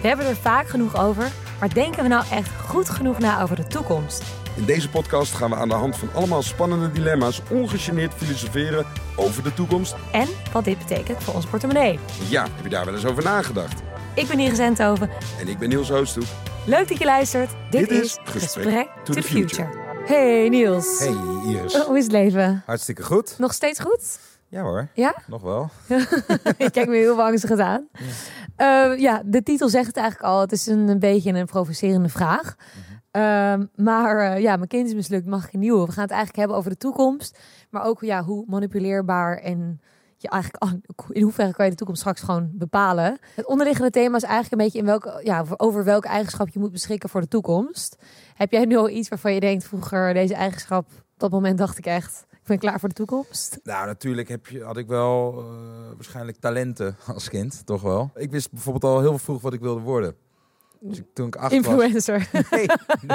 We hebben er vaak genoeg over, maar denken we nou echt goed genoeg na over de toekomst? In deze podcast gaan we aan de hand van allemaal spannende dilemma's ongegeneerd filosoferen over de toekomst. En wat dit betekent voor ons portemonnee. Ja, heb je daar wel eens over nagedacht? Ik ben Iris Enthoven. En ik ben Niels Hoosthoek. Leuk dat je luistert. Dit, Dit is Gesprek Gesprek to to the the Future. Hey Niels. Hey Iris. Oh, Hoe is het leven? Hartstikke goed. Nog steeds goed? Ja hoor, Ja? nog wel. ik kijk me heel angstig aan. Ja. ja, de titel zegt het eigenlijk al. Het is een, een beetje een provocerende vraag. Ehm, maar eh, ja, mijn kind is mislukt, mag ik een nieuwe. We gaan het eigenlijk hebben over de toekomst. Maar ook ja, hoe manipuleerbaar en je eigenlijk, in hoeverre kan je de toekomst straks gewoon bepalen. Het onderliggende thema is eigenlijk een beetje in welke, ja, over welke eigenschap je moet beschikken voor de toekomst. Heb jij nu al iets waarvan je denkt, vroeger deze eigenschap, op dat moment dacht ik echt, ben klaar voor de toekomst? Nou, natuurlijk heb je, had ik wel eh, waarschijnlijk talenten als kind, toch wel. Ik wist bijvoorbeeld al heel vroeg wat ik wilde worden. Dus toen ik acht was... Influencer. Nee,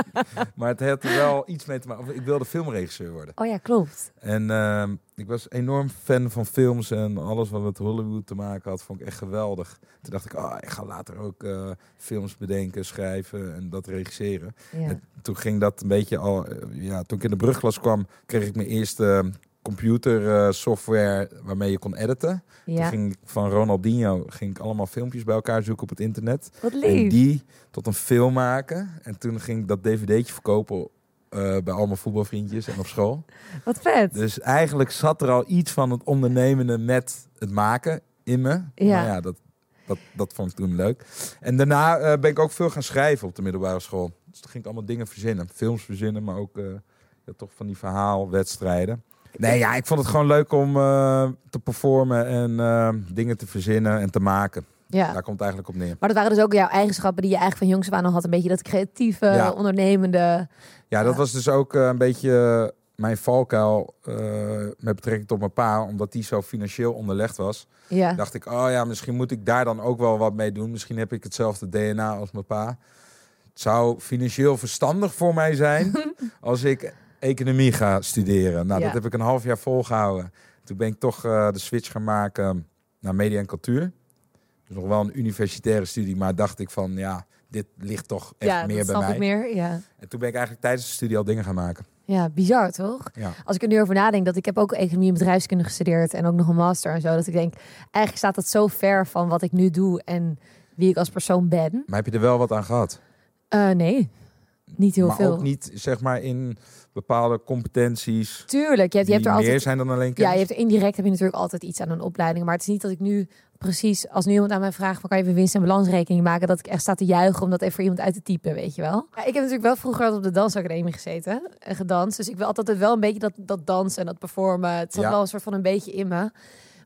maar het had er wel iets mee te maken. Ik wilde filmregisseur worden. Oh ja, klopt. En ehm, ik was enorm fan van films en alles wat met Hollywood te maken had, vond ik echt geweldig. Toen dacht ik, oh, ik ga later ook eh, films bedenken, schrijven en dat regisseren. Ja. En toen ging dat een beetje al. eh, Ja, toen ik in de brugklas kwam, kreeg ik mijn eerste computer eh, software waarmee je kon editen. Toen Ja, ging ik van Ronaldinho ging ik allemaal filmpjes bij elkaar zoeken op het internet. wat En die tot een film maken. En toen ging ik dat dvd'tje verkopen eh, bij allemaal voetbalvriendjes en op school. Wat vet. Dus eigenlijk zat er al iets van het ondernemende met het maken in me. Ja. Maar ja, dat, dat, dat vond ik toen leuk. En daarna eh, ben ik ook veel gaan schrijven op de middelbare school. Dus toen ging ik allemaal dingen verzinnen. Films verzinnen, maar ook ja, toch van die verhaalwedstrijden. Nee, ja, ik vond het gewoon leuk om eh, te performen en eh, dingen te verzinnen en te maken. ja. Daar komt het eigenlijk op neer. Maar dat waren dus ook jouw eigenschappen die je eigenlijk van jongs af aan al had. Een beetje dat creatieve, Ja. ondernemende. Ja, dat was dus ook eh, een beetje mijn valkuil met betrekking tot mijn pa. Omdat die zo financieel onderlegd was. Ja. dacht ik, oh ja, misschien moet ik daar dan ook wel wat mee doen. Misschien heb ik hetzelfde DNA als mijn pa. Het zou financieel verstandig voor mij zijn als ik economie ga studeren. Nou, Ja. dat heb ik een half jaar volgehouden. Toen ben ik toch eh, de switch gaan maken naar media en cultuur. Dus nog wel een universitaire studie, maar dacht ik van, ja, dit ligt toch echt ja, meer bij mij. ik meer. Ja. En toen ben ik eigenlijk tijdens de studie al dingen gaan maken. ja, bizar toch? Ja. Als ik er nu over nadenk, dat ik heb ook economie en bedrijfskunde gestudeerd en ook nog een master en zo. Dat ik denk, eigenlijk staat dat zo ver van wat ik nu doe en wie ik als persoon ben. Maar heb je er wel wat aan gehad? Eh, nee, niet heel maar veel. ook niet, zeg maar, in bepaalde competenties Tuurlijk, je hebt, je hebt die er meer altijd zijn dan alleen Ja, je hebt indirect heb je natuurlijk altijd iets aan een opleiding. Maar het is niet dat ik nu precies, als nu iemand aan mij vraagt, van kan je even winst- en balansrekening maken, dat ik echt sta te juichen om dat even voor iemand uit te typen, weet je wel. Ja, ik heb natuurlijk wel vroeger altijd op de dansacademie gezeten en gedanst. Dus ik wil altijd wel een beetje dat, dat dansen en dat performen. Het zat Ja. wel een soort van een beetje in me.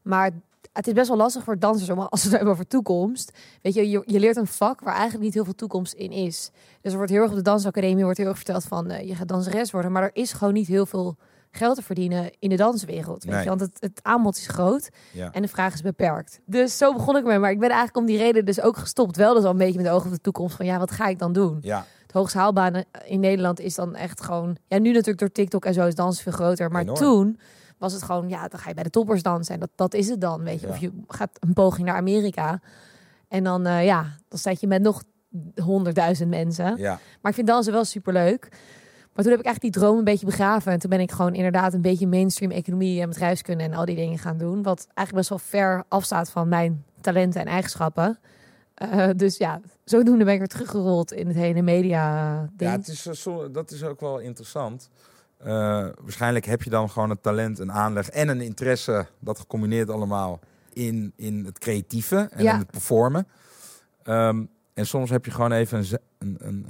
Maar het is best wel lastig voor dansers, om als we het hebben over toekomst. Weet je, je, je leert een vak waar eigenlijk niet heel veel toekomst in is. Dus er wordt heel erg op de dansacademie wordt heel erg verteld van eh, je gaat danseres worden, maar er is gewoon niet heel veel geld te verdienen in de danswereld. Weet Nee. je? Want het, het aanbod is groot Ja. en de vraag is beperkt. Dus zo begon ik mee. Maar ik ben eigenlijk om die reden dus ook gestopt. Wel dus al een beetje met de ogen op de toekomst van ja, wat ga ik dan doen? ja, Het hoogst haalbare in Nederland is dan echt gewoon... Ja, nu natuurlijk door TikTok en zo is dansen veel groter. Maar Enorm. toen was het gewoon, ja, dan ga je bij de toppers dansen. En dat, dat is het dan, weet je. Ja. Of je gaat een poging naar Amerika. En dan, eh, ja, dan sta je met nog honderdduizend mensen. ja. Maar ik vind dansen wel superleuk. Maar toen heb ik eigenlijk die droom een beetje begraven. En toen ben ik gewoon inderdaad een beetje mainstream economie en bedrijfskunde en al die dingen gaan doen. Wat eigenlijk best wel ver afstaat van mijn talenten en eigenschappen. Eh, dus ja, zodoende ben ik weer teruggerold in het hele media ding. ja het is, zo- dat is ook wel interessant. Eh, waarschijnlijk heb je dan gewoon het talent, een aanleg en een interesse. Dat gecombineerd allemaal in, in het creatieve en Ja. in het performen. Ehm, en soms heb je gewoon even een, een, een,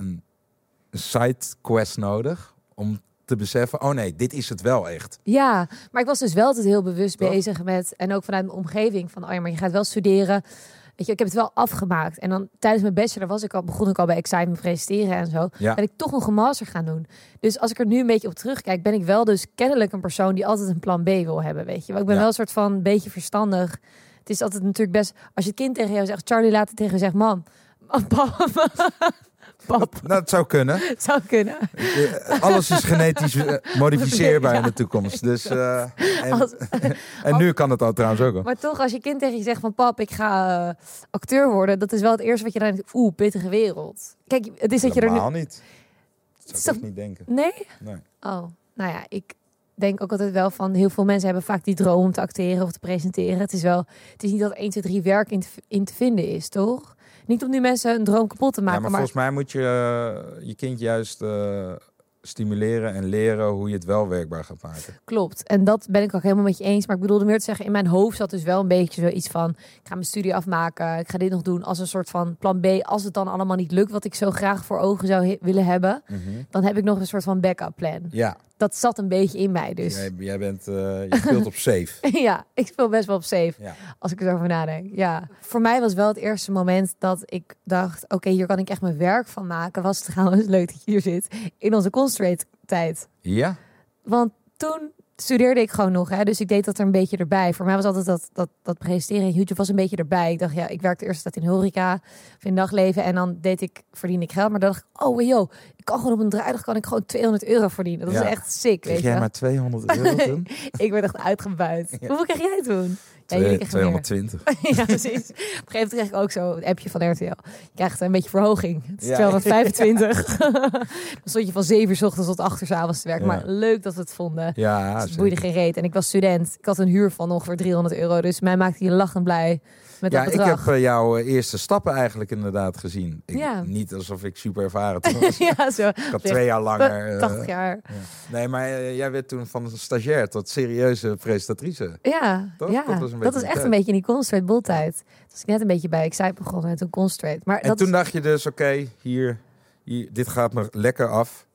een side quest nodig om te beseffen, oh nee, dit is het wel echt. Ja, maar ik was dus wel altijd heel bewust Toch? bezig met, en ook vanuit mijn omgeving, van oh ja, maar je gaat wel studeren. Weet je, ik heb het wel afgemaakt. En dan tijdens mijn bachelor was ik al, begon ik al bij Excitement presenteren en zo. Ja. Ben ik toch nog een master gaan doen. Dus als ik er nu een beetje op terugkijk, ben ik wel dus kennelijk een persoon die altijd een plan B wil hebben, weet je. wel. ik ben Ja. wel een soort van beetje verstandig. Het is altijd natuurlijk best, als je het kind tegen jou zegt, Charlie laat het tegen je zegt, man, Pap, Nou, het zou kunnen. zou kunnen. Eh, Alles is genetisch eh, modificeerbaar in de toekomst. Dus, eh, en, Als- en nu kan het al trouwens ook al. Maar toch, als je kind tegen je zegt van pap, ik ga acteur worden, dat is wel het eerste wat je dan denkt. Oeh, pittige wereld. Kijk, het is dat je er nu... Niet. Dat zou ik niet denken. Nee? Nee. Oh, nou ja, ik denk ook altijd wel van heel veel mensen hebben vaak die droom om te acteren of te presenteren. Het is wel, het is niet dat 1, 2, 3 werk in te, in te vinden is, toch? Niet om nu mensen een droom kapot te Ja, maken, maar, maar, volgens mij moet je eh, je kind juist eh, stimuleren en leren hoe je het wel werkbaar gaat maken. klopt. En dat ben ik ook helemaal met je eens. Maar ik bedoelde meer te zeggen, in mijn hoofd zat dus wel een beetje zoiets van, ik ga mijn studie afmaken, ik ga dit nog doen als een soort van plan B. Als het dan allemaal niet lukt, wat ik zo graag voor ogen zou willen hebben, dan heb ik nog een soort van backup plan. Ja, Dat zat een beetje in mij dus. jij, jij bent, eh, je speelt op safe. ja, ik speel best wel op safe. Ja. Als ik erover nadenk. Ja. Voor mij was wel het eerste moment dat ik dacht: oké, hier kan ik echt mijn werk van maken. Was trouwens leuk dat je hier zit. In onze concentrate tijd. ja? Want toen studeerde ik gewoon nog. Hè, dus ik deed dat er een beetje erbij. Voor mij was altijd dat, dat, dat presenteren YouTube was een beetje erbij. Ik dacht, ja, ik werkte eerst tijd in horeca, of in dagleven. En dan deed ik, verdiende ik geld. Maar dan dacht ik, oh joh, ik kan gewoon op een draaidag kan ik gewoon 200 euro verdienen. Dat Ja. is echt sick, Kreeg weet jij je. maar 200 euro toen? Ik werd echt uitgebuit. Hoeveel kreeg jij toen? Ja, jullie Twee- kregen meer. 220. ja, precies. Op een gegeven moment kreeg ik ook zo een appje van RTL. Je krijgt een beetje verhoging. Het is Ja. 225. dan stond je van 7 uur ochtends tot 8 uur avonds te werken. Ja. Maar leuk dat we het vonden. Ja, het boeide geen reet. En ik was student. Ik had een huur van ongeveer 300 euro. Dus mij maakte je lachend blij met Ja, dat ik heb eh, jouw eh, eerste stappen eigenlijk inderdaad gezien. Ik, Ja. Niet alsof ik super ervaren toen was. ja, zo. Ik had twee jaar langer. eh, 80 jaar. Nee, maar eh, jij werd toen van stagiair tot serieuze presentatrice. Ja, Toch? ja. Dat was een dat die echt tijd. een beetje in die Bull tijd. Toen was ik net een beetje bij Excite begonnen en toen Constraight. Maar En dat toen is- dacht je dus, oké, hier, hier, dit gaat me lekker af.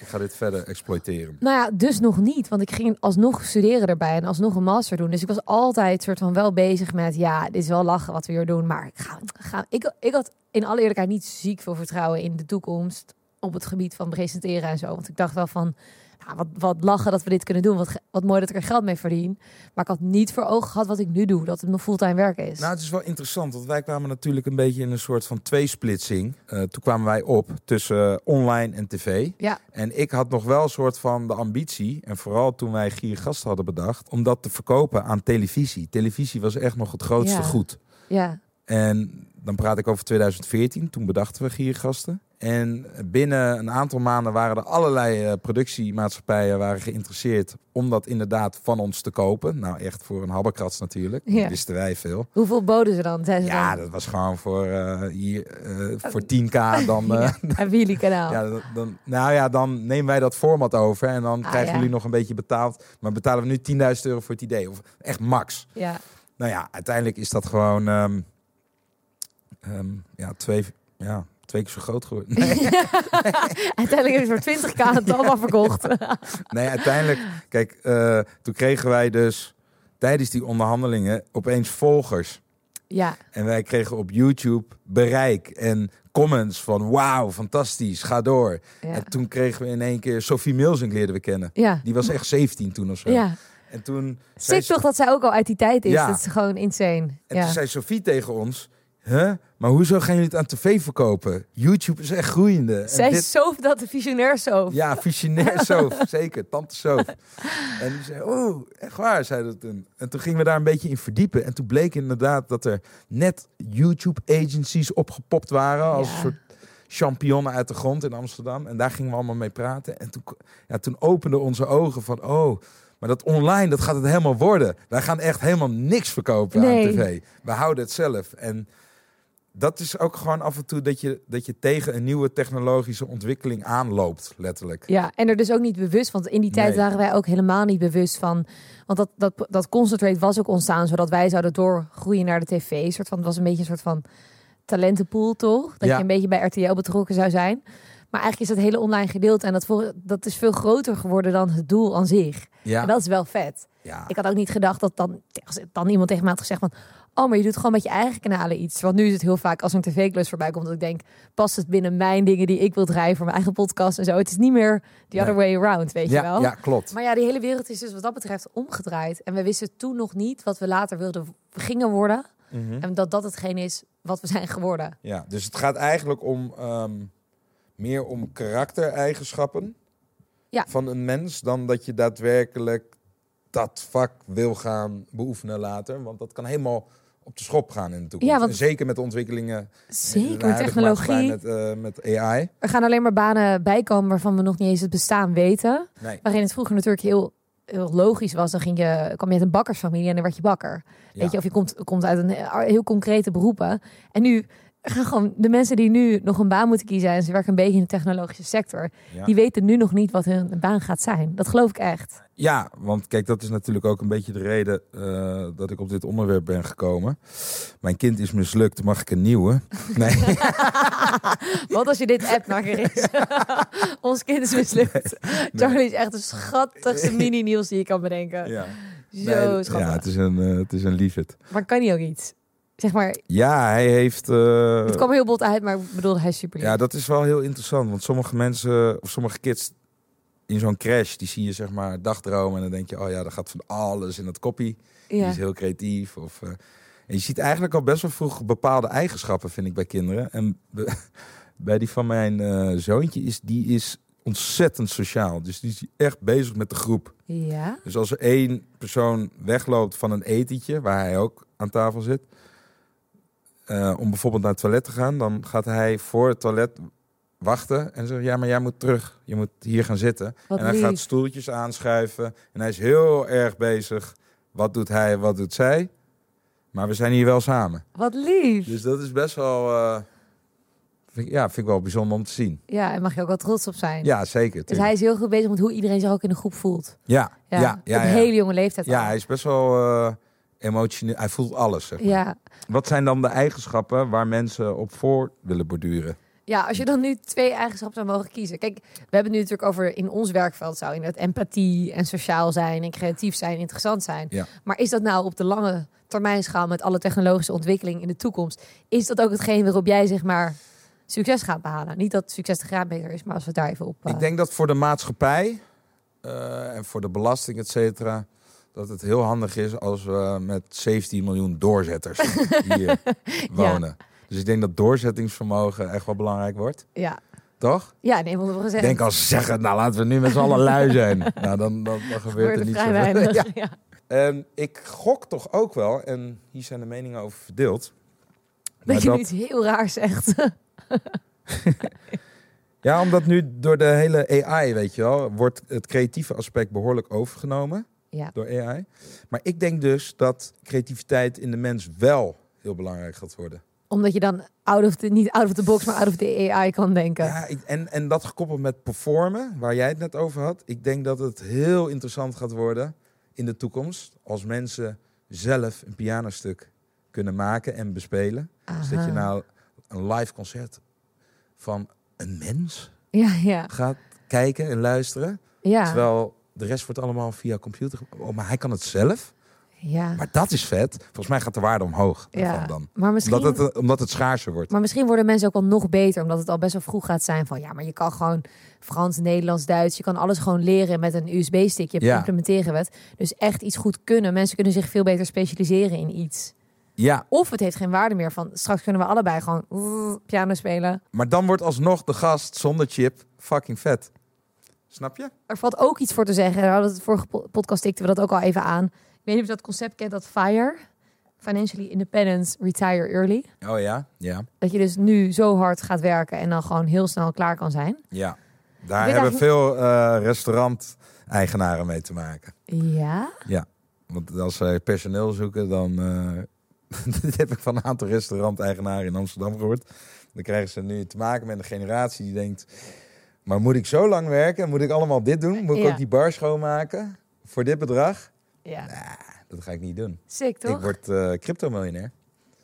Ik ga dit verder exploiteren. Nou ja, dus nog niet. Want ik ging alsnog studeren erbij en alsnog een master doen. Dus ik was altijd soort van wel bezig met... ja, dit is wel lachen wat we hier doen. Maar ik, ga, ga, ik, ik had in alle eerlijkheid niet ziek veel vertrouwen in de toekomst... op het gebied van presenteren en zo. Want ik dacht wel van... Nou, wat, wat lachen dat we dit kunnen doen. Wat, wat mooi dat ik er geld mee verdien. Maar ik had niet voor ogen gehad wat ik nu doe. Dat het mijn fulltime werk is. Nou, het is wel interessant, want wij kwamen natuurlijk een beetje in een soort van tweesplitsing. Eh toen kwamen wij op tussen eh, online en tv. ja, En ik had nog wel een soort van de ambitie, en vooral toen wij Giergast hadden bedacht, om dat te verkopen aan televisie. Televisie was echt nog het grootste Ja. goed. ja, En dan praat ik over 2014, toen bedachten we Giergasten. En binnen een aantal maanden waren er allerlei eh, productiemaatschappijen waren geïnteresseerd om dat inderdaad van ons te kopen. Nou, echt voor een habbekrats natuurlijk. Ja. Wisten wij veel. hoeveel boden ze dan? Ze Ja, dan? dat was gewoon voor, eh, hier, eh, voor 10k dan... Hebben jullie kanaal? ja, dan, dan- nou ja, dan nemen wij dat format over en dan Ah, krijgen ja. jullie nog een beetje betaald. Maar betalen we nu 10.000 euro voor het idee? Of echt max? ja. Nou ja, uiteindelijk is dat gewoon ehm, ehm, ja, twee, ja, twee keer zo groot geworden. Nee, Uiteindelijk heb ik voor 20k het allemaal verkocht. nee uiteindelijk, kijk, eh, toen kregen wij dus tijdens die onderhandelingen opeens volgers. ja, En wij kregen op YouTube bereik en comments van wauw, fantastisch, ga door. ja. En toen kregen we in één keer Sophie Milsing leerden we kennen. Ja. Die was echt 17 toen of zo. Ja, En toen sick toch dat zij ook al uit die tijd is. Ja. Dat is gewoon insane. en toen zei Sophie tegen ons, huh? maar hoezo gaan jullie het aan tv verkopen? YouTube is echt groeiende. En zij dit- Soof dat de visionair Soof. Ja, visionair Soof, zeker, tante Soof. En die zei, oh, echt waar, zei dat toen. En toen gingen we daar een beetje in verdiepen. En toen bleek inderdaad dat er net YouTube-agencies opgepopt waren... als Ja. een soort championnen uit de grond in Amsterdam. En daar gingen we allemaal mee praten. En toen, ja, toen openden onze ogen van, oh... Maar dat online, dat gaat het helemaal worden. Wij gaan echt helemaal niks verkopen Nee. aan tv. We houden het zelf. En dat is ook gewoon af en toe dat je, dat je tegen een nieuwe technologische ontwikkeling aanloopt, letterlijk. Ja, en er dus ook niet bewust, want in die tijd Nee. waren wij ook helemaal niet bewust van. Want dat, dat, dat Concentrate was ook ontstaan zodat wij zouden doorgroeien naar de tv. Een soort van, het was een beetje een soort van talentenpool, toch? Dat Ja. je een beetje bij RTL betrokken zou zijn. Maar eigenlijk is dat hele online gedeelte en dat, voor, dat is veel groter geworden dan het doel aan zich. Ja, En dat is wel vet. ja. Ik had ook niet gedacht dat dan, als dan iemand tegen mij had gezegd van... Oh, maar je doet gewoon met je eigen kanalen iets. Want nu is het heel vaak als een tv-klus voorbij komt... dat ik denk, past het binnen mijn dingen die ik wil draaien... voor mijn eigen podcast en zo. Het is niet meer the other way around, weet je wel. ja, klopt. Maar ja, die hele wereld is dus wat dat betreft omgedraaid. En we wisten toen nog niet wat we later wilden gingen worden. Mhm. En dat dat hetgeen is wat we zijn geworden. Ja, dus het gaat eigenlijk om ehm, meer om karaktereigenschappen Ja. van een mens dan dat je daadwerkelijk dat vak wil gaan beoefenen later. Want dat kan helemaal op de schop gaan in de toekomst. Ja, want- En zeker met de ontwikkelingen. in Zeker, maatschappij technologie. Met, eh, met AI. Er gaan alleen maar banen bijkomen waarvan we nog niet eens het bestaan weten. Nee. Waarin het vroeger natuurlijk heel, heel logisch was. Dan ging je, kwam je uit een bakkersfamilie en dan werd je bakker. Ja. Weet je, of je komt, komt uit een eh, heel concrete beroepen. En nu gaan gewoon de mensen die nu nog een baan moeten kiezen en ze werken een beetje in de technologische sector, Ja. die weten nu nog niet wat hun baan gaat zijn. Dat geloof ik echt. Ja, want kijk, dat is natuurlijk ook een beetje de reden eh, dat ik op dit onderwerp ben gekomen. Mijn kind is mislukt, mag ik een nieuwe? Nee, Wat als je dit app is? Ons kind is mislukt. Charlie is echt de schattigste mini-nieuws die je kan bedenken. ja. Zo Nee, schattig. ja, het is een, eh, het is een. Maar kan hij ook iets? Zeg maar, Ja, hij heeft. eh, het kwam heel bot uit, maar ik bedoel, hij is super ja, dat is wel heel interessant. Want sommige mensen, of sommige kids in zo'n crash, die zie je zeg maar dagdromen. En dan denk je, oh ja, dat gaat van alles in het koppie. Die Ja. is heel creatief. Of, eh, en je ziet eigenlijk al best wel vroeg bepaalde eigenschappen, vind ik, bij kinderen. En be- bij die van mijn eh, zoontje is, die is ontzettend sociaal. Dus die is echt bezig met de groep. ja. Dus als er één persoon wegloopt van een etentje, waar hij ook aan tafel zit, eh, om bijvoorbeeld naar het toilet te gaan, dan gaat hij voor het toilet wachten en zegt, ja, maar jij moet terug. Je moet hier gaan zitten. Wat en hij lief. gaat stoeltjes aanschuiven en hij is heel erg bezig. Wat doet hij, wat doet zij? Maar we zijn hier wel samen. Wat lief. Dus dat is best wel, eh, vind ik, ja, vind ik wel bijzonder om te zien. Ja, en mag je ook wel trots op zijn. Ja, zeker. Dus hij is heel goed bezig met hoe iedereen zich ook in de groep voelt. Ja, Ja, ja, ja. op ja, hele jonge leeftijd Ja, al. hij is best wel eh, emotioneel. Hij voelt alles. Zeg maar. Ja. Wat zijn dan de eigenschappen waar mensen op voor willen borduren? ja, als je dan nu twee eigenschappen zou mogen kiezen. Kijk, we hebben het nu natuurlijk over in ons werkveld zou inderdaad empathie en sociaal zijn en creatief zijn, interessant zijn. Ja. Maar is dat nou op de lange termijn schaal met alle technologische ontwikkeling in de toekomst? Is dat ook hetgeen waarop jij zeg maar succes gaat behalen? Niet dat succes de graadmeter is, maar als we daar even op. eh, Ik denk dat voor de maatschappij eh, en voor de belasting, et cetera, dat het heel handig is als we met 17 miljoen doorzetters hier wonen. Dus ik denk dat doorzettingsvermogen echt wel belangrijk wordt. Ja, Toch? ja nee, moeten we Ik gezegd. denk als ze zeggen, nou laten we nu met z'n allen lui zijn. nou, dan, dan, dan gebeurt er niet vrij zoveel. weinig. Ja. Ja. En ik gok toch ook wel, en hier zijn de meningen over verdeeld. Dat je dat- nu iets heel raars zegt. Ja, omdat nu door de hele AI, weet je wel, wordt het creatieve aspect behoorlijk overgenomen ja. door AI. Maar ik denk dus dat creativiteit in de mens wel heel belangrijk gaat worden. Omdat je dan out of the, niet out of the box, maar out of the AI kan denken. Ja, ik- en, en dat gekoppeld met performen, waar jij het net over had. Ik denk dat het heel interessant gaat worden in de toekomst als mensen zelf een pianostuk kunnen maken en bespelen. Dus dat je nou een live concert van een mens Ja, ja. gaat kijken en luisteren. Ja. Terwijl de rest wordt allemaal via computer. Oh, maar hij kan het zelf. ja. Maar dat is vet. Volgens mij gaat de waarde omhoog ja. dan. Maar misschien, Omdat het, eh, omdat het schaarser wordt. maar misschien worden mensen ook wel nog beter, omdat het al best wel vroeg gaat zijn van ja, maar je kan gewoon Frans, Nederlands, Duits, je kan alles gewoon leren met een USB-stickje. Ja. Implementeren het. Dus echt iets goed kunnen. Mensen kunnen zich veel beter specialiseren in iets. Ja, Of het heeft geen waarde meer van straks kunnen we allebei gewoon piano spelen. maar dan wordt alsnog de gast zonder chip fucking vet. Snap je? Er valt ook iets voor te zeggen. We hadden het vorige po- podcast tikten we dat ook al even aan. Ik weet niet of je dat concept kent, dat FIRE. Financially Independence, Retire Early. Oh ja? Ja. Dat je dus nu zo hard gaat werken en dan gewoon heel snel klaar kan zijn. Ja. Daar hebben eigenlijk- veel eh, restaurant-eigenaren mee te maken. Ja. Want als zij personeel zoeken, dan... eh, dit heb ik van een aantal restaurant-eigenaren in Amsterdam gehoord. Dan krijgen ze nu te maken met een generatie die denkt... Maar moet ik zo lang werken? Moet ik allemaal dit doen? Moet ik Ja. ook die bar schoonmaken? Voor dit bedrag? Ja. Dat ga ik niet doen. Sick, toch? Ik word eh crypto-miljonair.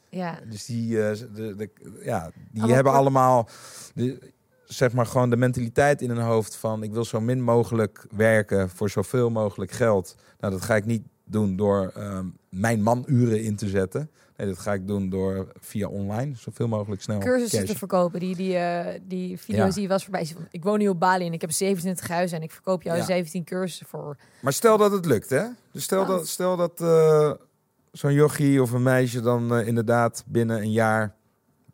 Ja. Dus die, eh, de, de, ja, die Allemaal hebben allemaal de, zeg maar gewoon de mentaliteit in hun hoofd van ik wil zo min mogelijk werken voor zoveel mogelijk geld. Nou, dat ga ik niet doen door ehm, mijn manuren in te zetten. Nee, dat ga ik doen door via online zoveel mogelijk snel Cursussen cash. te verkopen. Die, die, eh, die video Ja. die was voorbij. Ik woon nu op Bali en ik heb 27 huizen en ik verkoop jou Ja. 17 cursussen voor. Maar stel dat het lukt, hè? Dus stel dat, stel dat eh, zo'n jochie of een meisje dan eh, inderdaad binnen een jaar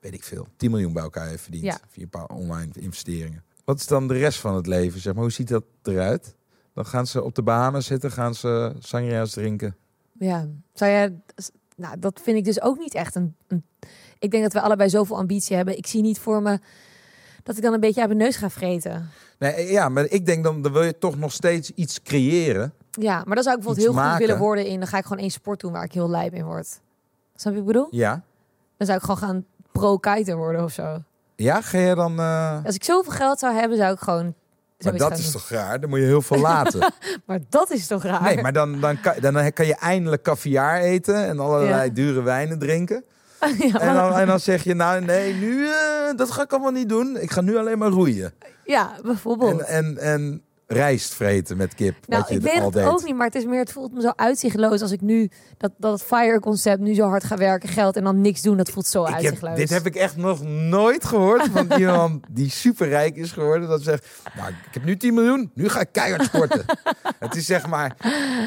weet ik veel, 10 miljoen bij elkaar heeft verdiend. Ja. Via een paar online investeringen. Wat is dan de rest van het leven? Zeg maar, hoe ziet dat eruit? Dan gaan ze op de Bahamas zitten, gaan ze sangria's drinken. Ja, zou jij... Nou, dat vind ik dus ook niet echt een, een... Ik denk dat we allebei zoveel ambitie hebben. Ik zie niet voor me dat ik dan een beetje uit mijn neus ga vreten. Nee, eh, ja, maar ik denk dan, dan wil je toch nog steeds iets creëren. Ja, maar dan zou ik bijvoorbeeld heel goed willen worden in... Dan ga ik gewoon één sport doen waar ik heel lijp in word. Snap je wat ik bedoel? Ja. Dan zou ik gewoon gaan pro-kiter worden of zo. Ja, ga je dan... eh, Als ik zoveel geld zou hebben, zou ik gewoon... Maar dat is doen. toch raar? Dan moet je heel veel laten. Maar dat is toch raar? Nee, maar dan, dan, kan, dan kan je eindelijk caviar eten en allerlei Ja. dure wijnen drinken. ja, En dan, en dan zeg je, nou nee, nu, eh, dat ga ik allemaal niet doen. Ik ga nu alleen maar roeien. ja, bijvoorbeeld. En, en, en rijst vreten met kip, Nou, wat je ik weet al het deed. ook niet, maar het is meer, het voelt me zo uitzichtloos als ik nu dat, dat het FIRE-concept nu zo hard ga werken, geld en dan niks doen. Dat voelt zo Ik heb, uitzichtloos. dit heb ik echt nog nooit gehoord van iemand die superrijk is geworden. Dat zegt, nou, ik heb nu 10 miljoen, nu ga ik keihard sporten. het is zeg maar,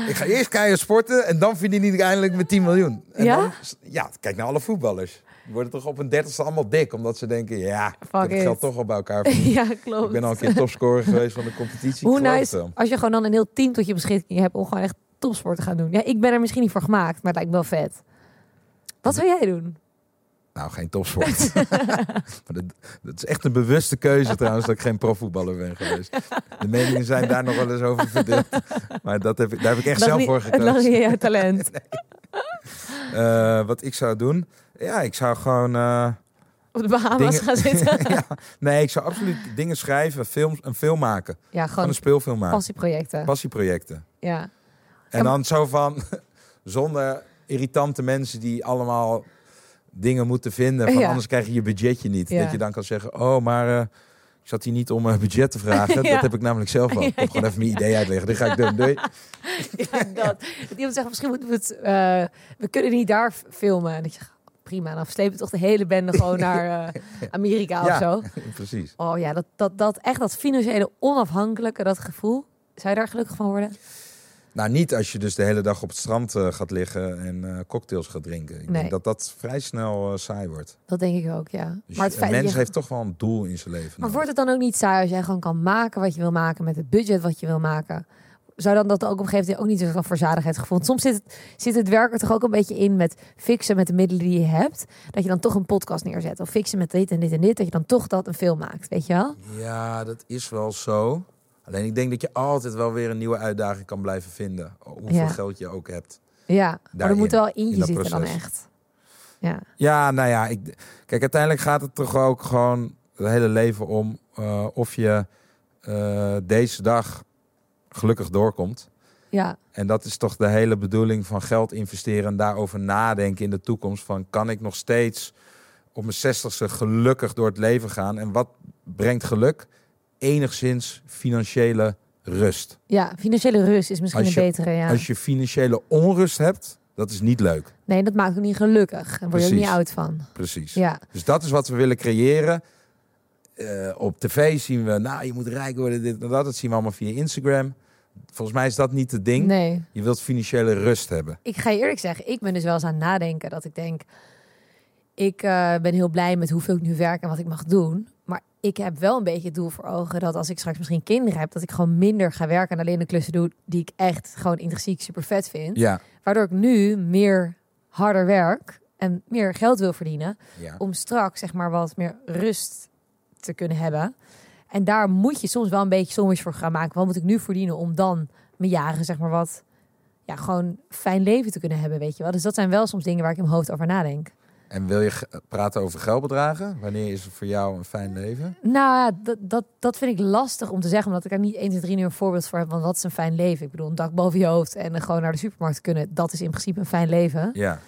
ik ga eerst keihard sporten en dan verdien ik eindelijk mijn 10 miljoen. En Ja? Dan, ja, kijk naar alle voetballers. Worden toch op een dertigste allemaal dik, omdat ze denken, ja, ik heb het it. geld toch al bij elkaar ja, klopt. Ik ben al een keer topscorer geweest van de competitie. Hoe nice als je gewoon dan een heel team tot je beschikking hebt om gewoon echt topsport te gaan doen. Ja, ik ben er misschien niet voor gemaakt, maar het lijkt me wel vet. Wat zou jij doen? Nou, geen topsport. dat, dat is echt een bewuste keuze trouwens dat ik geen profvoetballer ben geweest. De meningen zijn daar nog wel eens over verdeeld. Maar dat heb ik, daar heb ik echt zelf niet- voor Het lag gekozen. niet in jouw talent. Eh, wat ik zou doen? Ja, ik zou gewoon... eh, Op de Bahamas Dingen- gaan zitten. ja, nee, ik zou absoluut dingen schrijven, films, een film maken. Ja, Gewoon gewoon een speelfilm maken. passieprojecten. Passieprojecten. Ja. En dan zo van, zonder irritante mensen die allemaal dingen moeten vinden. Van Ja. Anders krijg je je budgetje niet. Ja. Dat je dan kan zeggen, oh, maar eh, ik zat hier niet om een budget te vragen. Ja. Dat heb ik namelijk zelf wel. Ik moet gewoon even mijn idee uitleggen. Dit ga ik doen. Doei. ja, dat. Dat iemand zegt, misschien moeten we het... eh, we kunnen niet daar filmen. En dat je prima, dan slepen we toch de hele bende gewoon naar eh, Amerika of Ja. zo. Precies. Oh ja, dat, dat, dat echt dat financiële onafhankelijke, dat gevoel. Zou je daar gelukkig van worden? Nou, niet als je dus de hele dag op het strand eh, gaat liggen en cocktails gaat drinken. Ik Nee. denk dat dat vrij snel saai wordt. Dat denk ik ook, ja. Dus maar het een feit dat mens je- heeft toch wel een doel in zijn leven. Maar nodig. wordt het dan ook niet saai als jij gewoon kan maken wat je wil maken met het budget wat je wil maken? Zou dan dat ook op een gegeven moment ook niet zo'n verzadigheidsgevoel? Want soms zit het, zit het werk er toch ook een beetje in met fixen met de middelen die je hebt. Dat je dan toch een podcast neerzet. Of fixen met dit en dit en dit. Dat je dan toch dat een film maakt, weet je wel? Ja, dat is wel zo. Alleen ik denk dat je altijd wel weer een nieuwe uitdaging kan blijven vinden. Hoeveel Ja. geld je ook hebt. Ja, maar er moet wel in in je dat zitten dan echt. Ja, Ja, nou ja, ik, kijk, uiteindelijk gaat het toch ook gewoon het hele leven om eh, of je eh, deze dag gelukkig doorkomt. ja, En dat is toch de hele bedoeling van geld investeren en daarover nadenken in de toekomst. Van kan ik nog steeds op mijn zestigste gelukkig door het leven gaan? En wat brengt geluk? Enigszins financiële rust. ja, financiële rust is misschien een betere. Ja. Als je financiële onrust hebt, dat is niet leuk. Nee, dat maakt ook niet gelukkig. Daar word je ook niet oud van. Precies. Ja, Dus dat is wat we willen creëren. Eh, op tv zien we, nou, je moet rijk worden, dit en dat. Dat zien we allemaal via Instagram. Volgens mij is dat niet het ding. nee. Je wilt financiële rust hebben. ik ga je eerlijk zeggen, ik ben dus wel eens aan het nadenken dat ik denk, ik eh, ben heel blij met hoeveel ik nu werk en wat ik mag doen. Maar ik heb wel een beetje het doel voor ogen dat als ik straks misschien kinderen heb, dat ik gewoon minder ga werken en alleen de klussen doe die ik echt gewoon intrinsiek super vet vind. Ja. Waardoor ik nu meer harder werk en meer geld wil verdienen ja. om straks zeg maar wat meer rust te kunnen hebben. En daar moet je soms wel een beetje sommetjes voor gaan maken. Wat moet ik nu verdienen om dan mijn jaren zeg maar wat ja, gewoon fijn leven te kunnen hebben, weet je wel. Dus dat zijn wel soms dingen waar ik in mijn hoofd over nadenk. En wil je praten over geldbedragen? Wanneer is het voor jou een fijn leven? Nou ja, dat, dat, dat vind ik lastig om te zeggen, omdat ik er niet 1, 2, 3 nu een voorbeeld voor heb. Want wat is een fijn leven? Ik bedoel, een dak boven je hoofd en gewoon naar de supermarkt kunnen. Dat is in principe een fijn leven. Ja.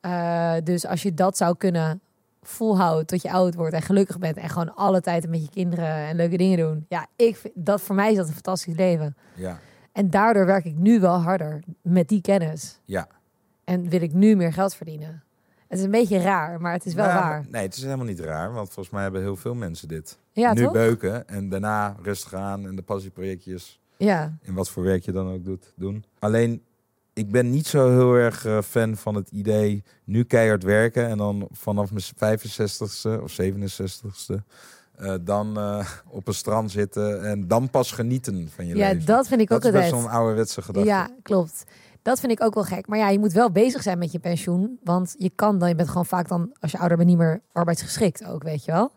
Eh, dus als je dat zou kunnen volhouden tot je oud wordt en gelukkig bent en gewoon alle tijd met je kinderen en leuke dingen doen. Ja, ik vind, dat voor mij is dat een fantastisch leven. Ja. En daardoor werk ik nu wel harder met die kennis. Ja. En wil ik nu meer geld verdienen. Het is een beetje raar, maar het is wel Nou, waar. Nee, het is helemaal niet raar. Want volgens mij hebben heel veel mensen dit. Ja, nu toch? beuken en daarna rustig aan en de passieprojectjes. Ja, In wat voor werk je dan ook doet, doen. Alleen, ik ben niet zo heel erg eh, fan van het idee nu keihard werken en dan vanaf mijn 65ste of 67ste eh, dan eh, op een strand zitten en dan pas genieten van je Ja, leven. dat vind ik dat ook is best altijd. wel een ouderwetse gedachte. Ja, klopt. Dat vind ik ook wel gek. Maar ja, je moet wel bezig zijn met je pensioen. Want je kan dan, je bent gewoon vaak dan, als je ouder bent, niet meer arbeidsgeschikt ook, weet je wel.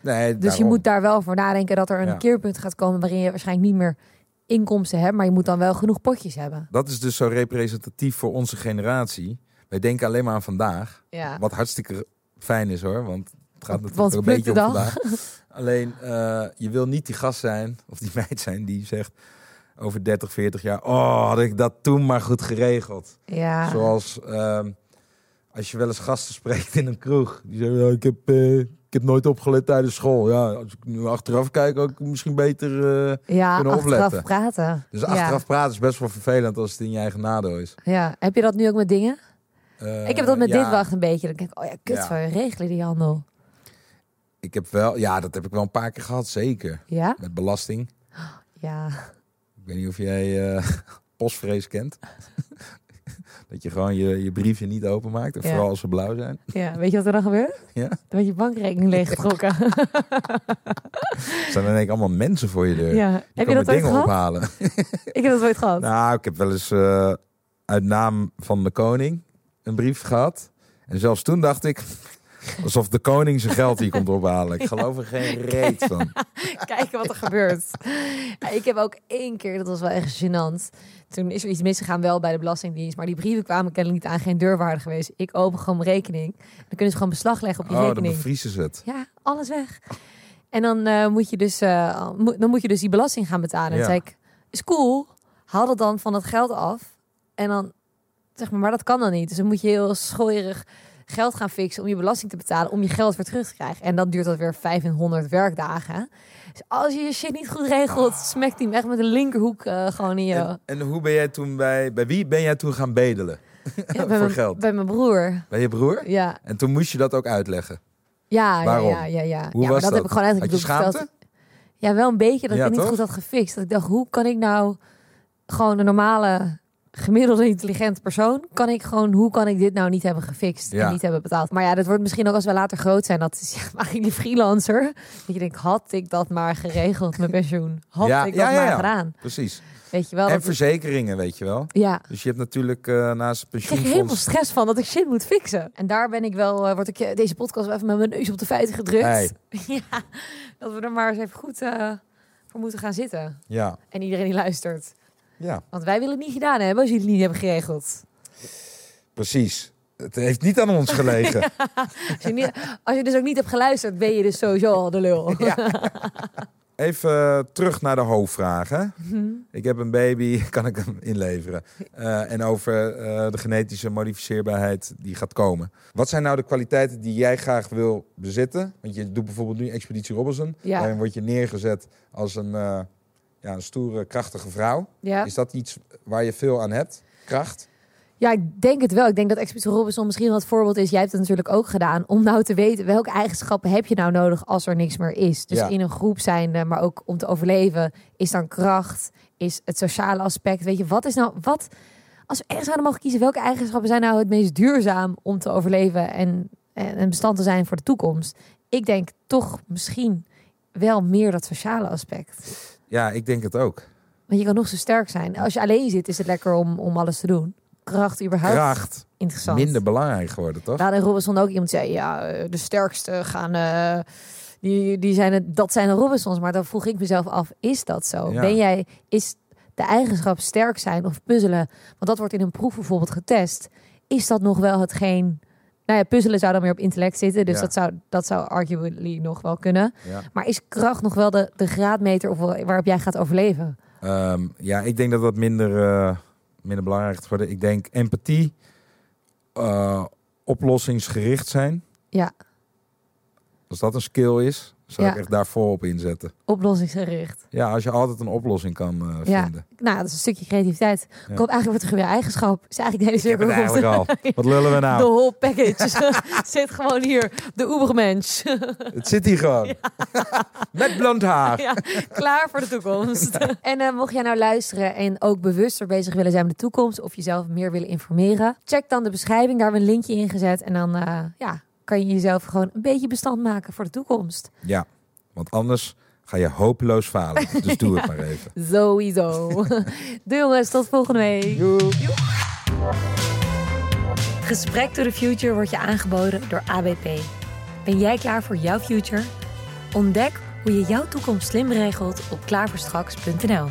Nee, Dus je moet daar wel voor nadenken dat er een Ja. keerpunt gaat komen waarin je waarschijnlijk niet meer inkomsten hebt. Maar je moet dan wel genoeg potjes hebben. Dat is dus zo representatief voor onze generatie. Wij denken alleen maar aan vandaag. Ja. Wat hartstikke fijn is hoor, want het gaat natuurlijk een beetje om vandaag. Alleen, eh, je wil niet die gast zijn, of die meid zijn, die zegt over 30, 40 jaar... Oh, had ik dat toen maar goed geregeld. Ja. Zoals ehm, als je wel eens gasten spreekt in een kroeg. Die zeggen, ja, ik, heb, eh, ik heb nooit opgelet tijdens school. Ja, als ik nu achteraf kijk, ook misschien beter... eh, ja, kunnen achteraf opletten. praten. dus Ja. achteraf praten is best wel vervelend als het in je eigen nadeel is. Ja. Heb je dat nu ook met dingen? Eh, ik heb dat met ja, dit wacht een beetje. Dan denk ik, oh ja, kut, van regelen die handel. Ik heb wel, ja, dat heb ik wel een paar keer gehad, zeker. Ja? Met belasting. Ja. Ik weet niet of jij eh postvrees kent. dat je gewoon je, je briefje niet openmaakt. En Ja. vooral als ze blauw zijn. ja. Weet je wat er dan gebeurt? Ja. Dan wordt je bankrekening leeggetrokken. Er zijn in één keer allemaal mensen voor je deur. ja. Die Heb je dat ooit dingen gehad? ophalen. Ik heb dat ooit gehad. nou, ik heb wel eens eh, uit naam van de koning een brief gehad. En zelfs toen dacht ik... Alsof de koning zijn geld hier komt ophalen. Ik geloof er geen reet van. Kijken wat er gebeurt. Ik heb ook één keer, dat was wel echt gênant. Toen is er iets misgegaan wel bij de Belastingdienst. Maar die brieven kwamen kennelijk niet aan, geen deurwaarde geweest. Ik open gewoon mijn rekening. Dan kunnen ze gewoon beslag leggen op je Oh, dan rekening. bevriezen ze het. Ja, alles weg. En dan, eh, moet je dus, eh, dan moet je dus die belasting gaan betalen. En Ja. zei ik, is cool, haal dat dan van het geld af. En dan, zeg maar, maar dat kan dan niet. Dus dan moet je heel schooierig geld gaan fixen om je belasting te betalen, om je geld weer terug te krijgen. En dan duurt dat weer 500 werkdagen. Dus als je je shit niet goed regelt, smekt hij hem echt met een linkerhoek eh, gewoon in je... En, en hoe ben jij toen bij... Bij wie ben jij toen gaan bedelen? Ja, bij, voor mijn, geld? bij mijn broer. Bij je broer? Ja, En toen moest je dat ook uitleggen. ja, Waarom? ja, ja, ja. ja. Hoe ja, was dat, heb ik gewoon Had eigenlijk je? Ja, wel een beetje dat Ja, ik het niet toch? goed had gefixt. Dat ik dacht, hoe kan ik nou gewoon een normale, gemiddelde intelligente persoon, kan ik gewoon, hoe kan ik dit nou niet hebben gefixt Ja. en niet hebben betaald? Maar ja, dat wordt misschien ook als we later groot zijn. Dat is ja, eigenlijk die freelancer. Dat je denkt, had ik dat maar geregeld, mijn pensioen? Had Ja, ik dat maar ja. gedaan? Precies. Weet je wel? en verzekeringen, weet je wel. ja. Dus je hebt natuurlijk eh, naast het Ik krijg er helemaal stress van dat ik shit moet fixen. En daar ben ik wel, eh, word ik eh, deze podcast wel even met mijn neus op de feiten gedrukt. Hey. ja, dat we er maar eens even goed voor moeten gaan zitten. Ja, En iedereen die luistert. Ja, Want wij willen het niet gedaan hebben als jullie het niet hebben geregeld. precies. Het heeft niet aan ons gelegen. Als je, niet, als je dus ook niet hebt geluisterd, ben je dus sowieso al de lul. Even eh, terug naar de hoofdvraag. Hè? Mhm. Ik heb een baby, kan ik hem inleveren? Eh, en over eh, de genetische modificeerbaarheid die gaat komen. Wat zijn nou de kwaliteiten die jij graag wil bezitten? Want je doet bijvoorbeeld nu Expeditie Robinson. Ja. Daarin word je neergezet als een, ja, een stoere, krachtige vrouw. Ja. Is dat iets waar je veel aan hebt? Kracht? ja, ik denk het wel. Ik denk dat Expeditie Robinson misschien wel het voorbeeld is. Jij hebt het natuurlijk ook gedaan. Om nou te weten welke eigenschappen heb je nou nodig als er niks meer is. Dus Ja. in een groep zijnde, maar ook om te overleven. Is dan kracht? Is het sociale aspect? Weet je, wat is nou... Wat, als we ergens zouden mogen kiezen, welke eigenschappen zijn nou het meest duurzaam om te overleven en, en een bestand te zijn voor de toekomst? Ik denk toch misschien wel meer dat sociale aspect. Ja, ik denk het ook. Want je kan nog zo sterk zijn. Als je alleen zit, is het lekker om, om alles te doen. Kracht überhaupt Kracht interessant. minder belangrijk geworden, toch? Hadden in Robinson ook iemand zei, ja, eh, de sterkste gaan, eh, die, die zijn het, dat zijn de Robinsons. Maar dan vroeg ik mezelf af, is dat zo? Ja. Ben jij, is de eigenschap sterk zijn of puzzelen, want dat wordt in een proef bijvoorbeeld getest, is dat nog wel hetgeen... Nou ja, puzzelen zou dan meer op intellect zitten, dus Ja. dat, zou, dat zou arguably nog wel kunnen. Ja. Maar is kracht nog wel de, de graadmeter of waarop jij gaat overleven? Ehm, ja, ik denk dat dat minder, eh, minder belangrijk worden. Ik denk empathie, eh, oplossingsgericht zijn. Ja. Als dat een skill is, Zou Ja. ik echt daarvoor op inzetten. Oplossingsgericht. Ja, als je altijd een oplossing kan eh, Ja. vinden. Nou, dat is een stukje creativiteit. Ja. Komt eigenlijk wat er weer eigenschap. Is eigenlijk de het cirkel. eigenlijk al. Wat lullen we De nou? whole package zit gewoon hier. De Ubermensch. Het zit hier gewoon. Met blond haar. ja, klaar voor de toekomst. En eh, mocht jij nou luisteren en ook bewuster bezig willen zijn met de toekomst of jezelf meer willen informeren, check dan de beschrijving. Daar hebben we een linkje in gezet. En dan eh, ja, kan je jezelf gewoon een beetje bestand maken voor de toekomst. Ja, want anders ga je hopeloos falen. Dus doe het maar even. Sowieso. Doei jongens, tot volgende week. Gesprek to the Future wordt je aangeboden door ABP. Ben jij klaar voor jouw future? Ontdek hoe je jouw toekomst slim regelt op klaarvoorstraks.nl.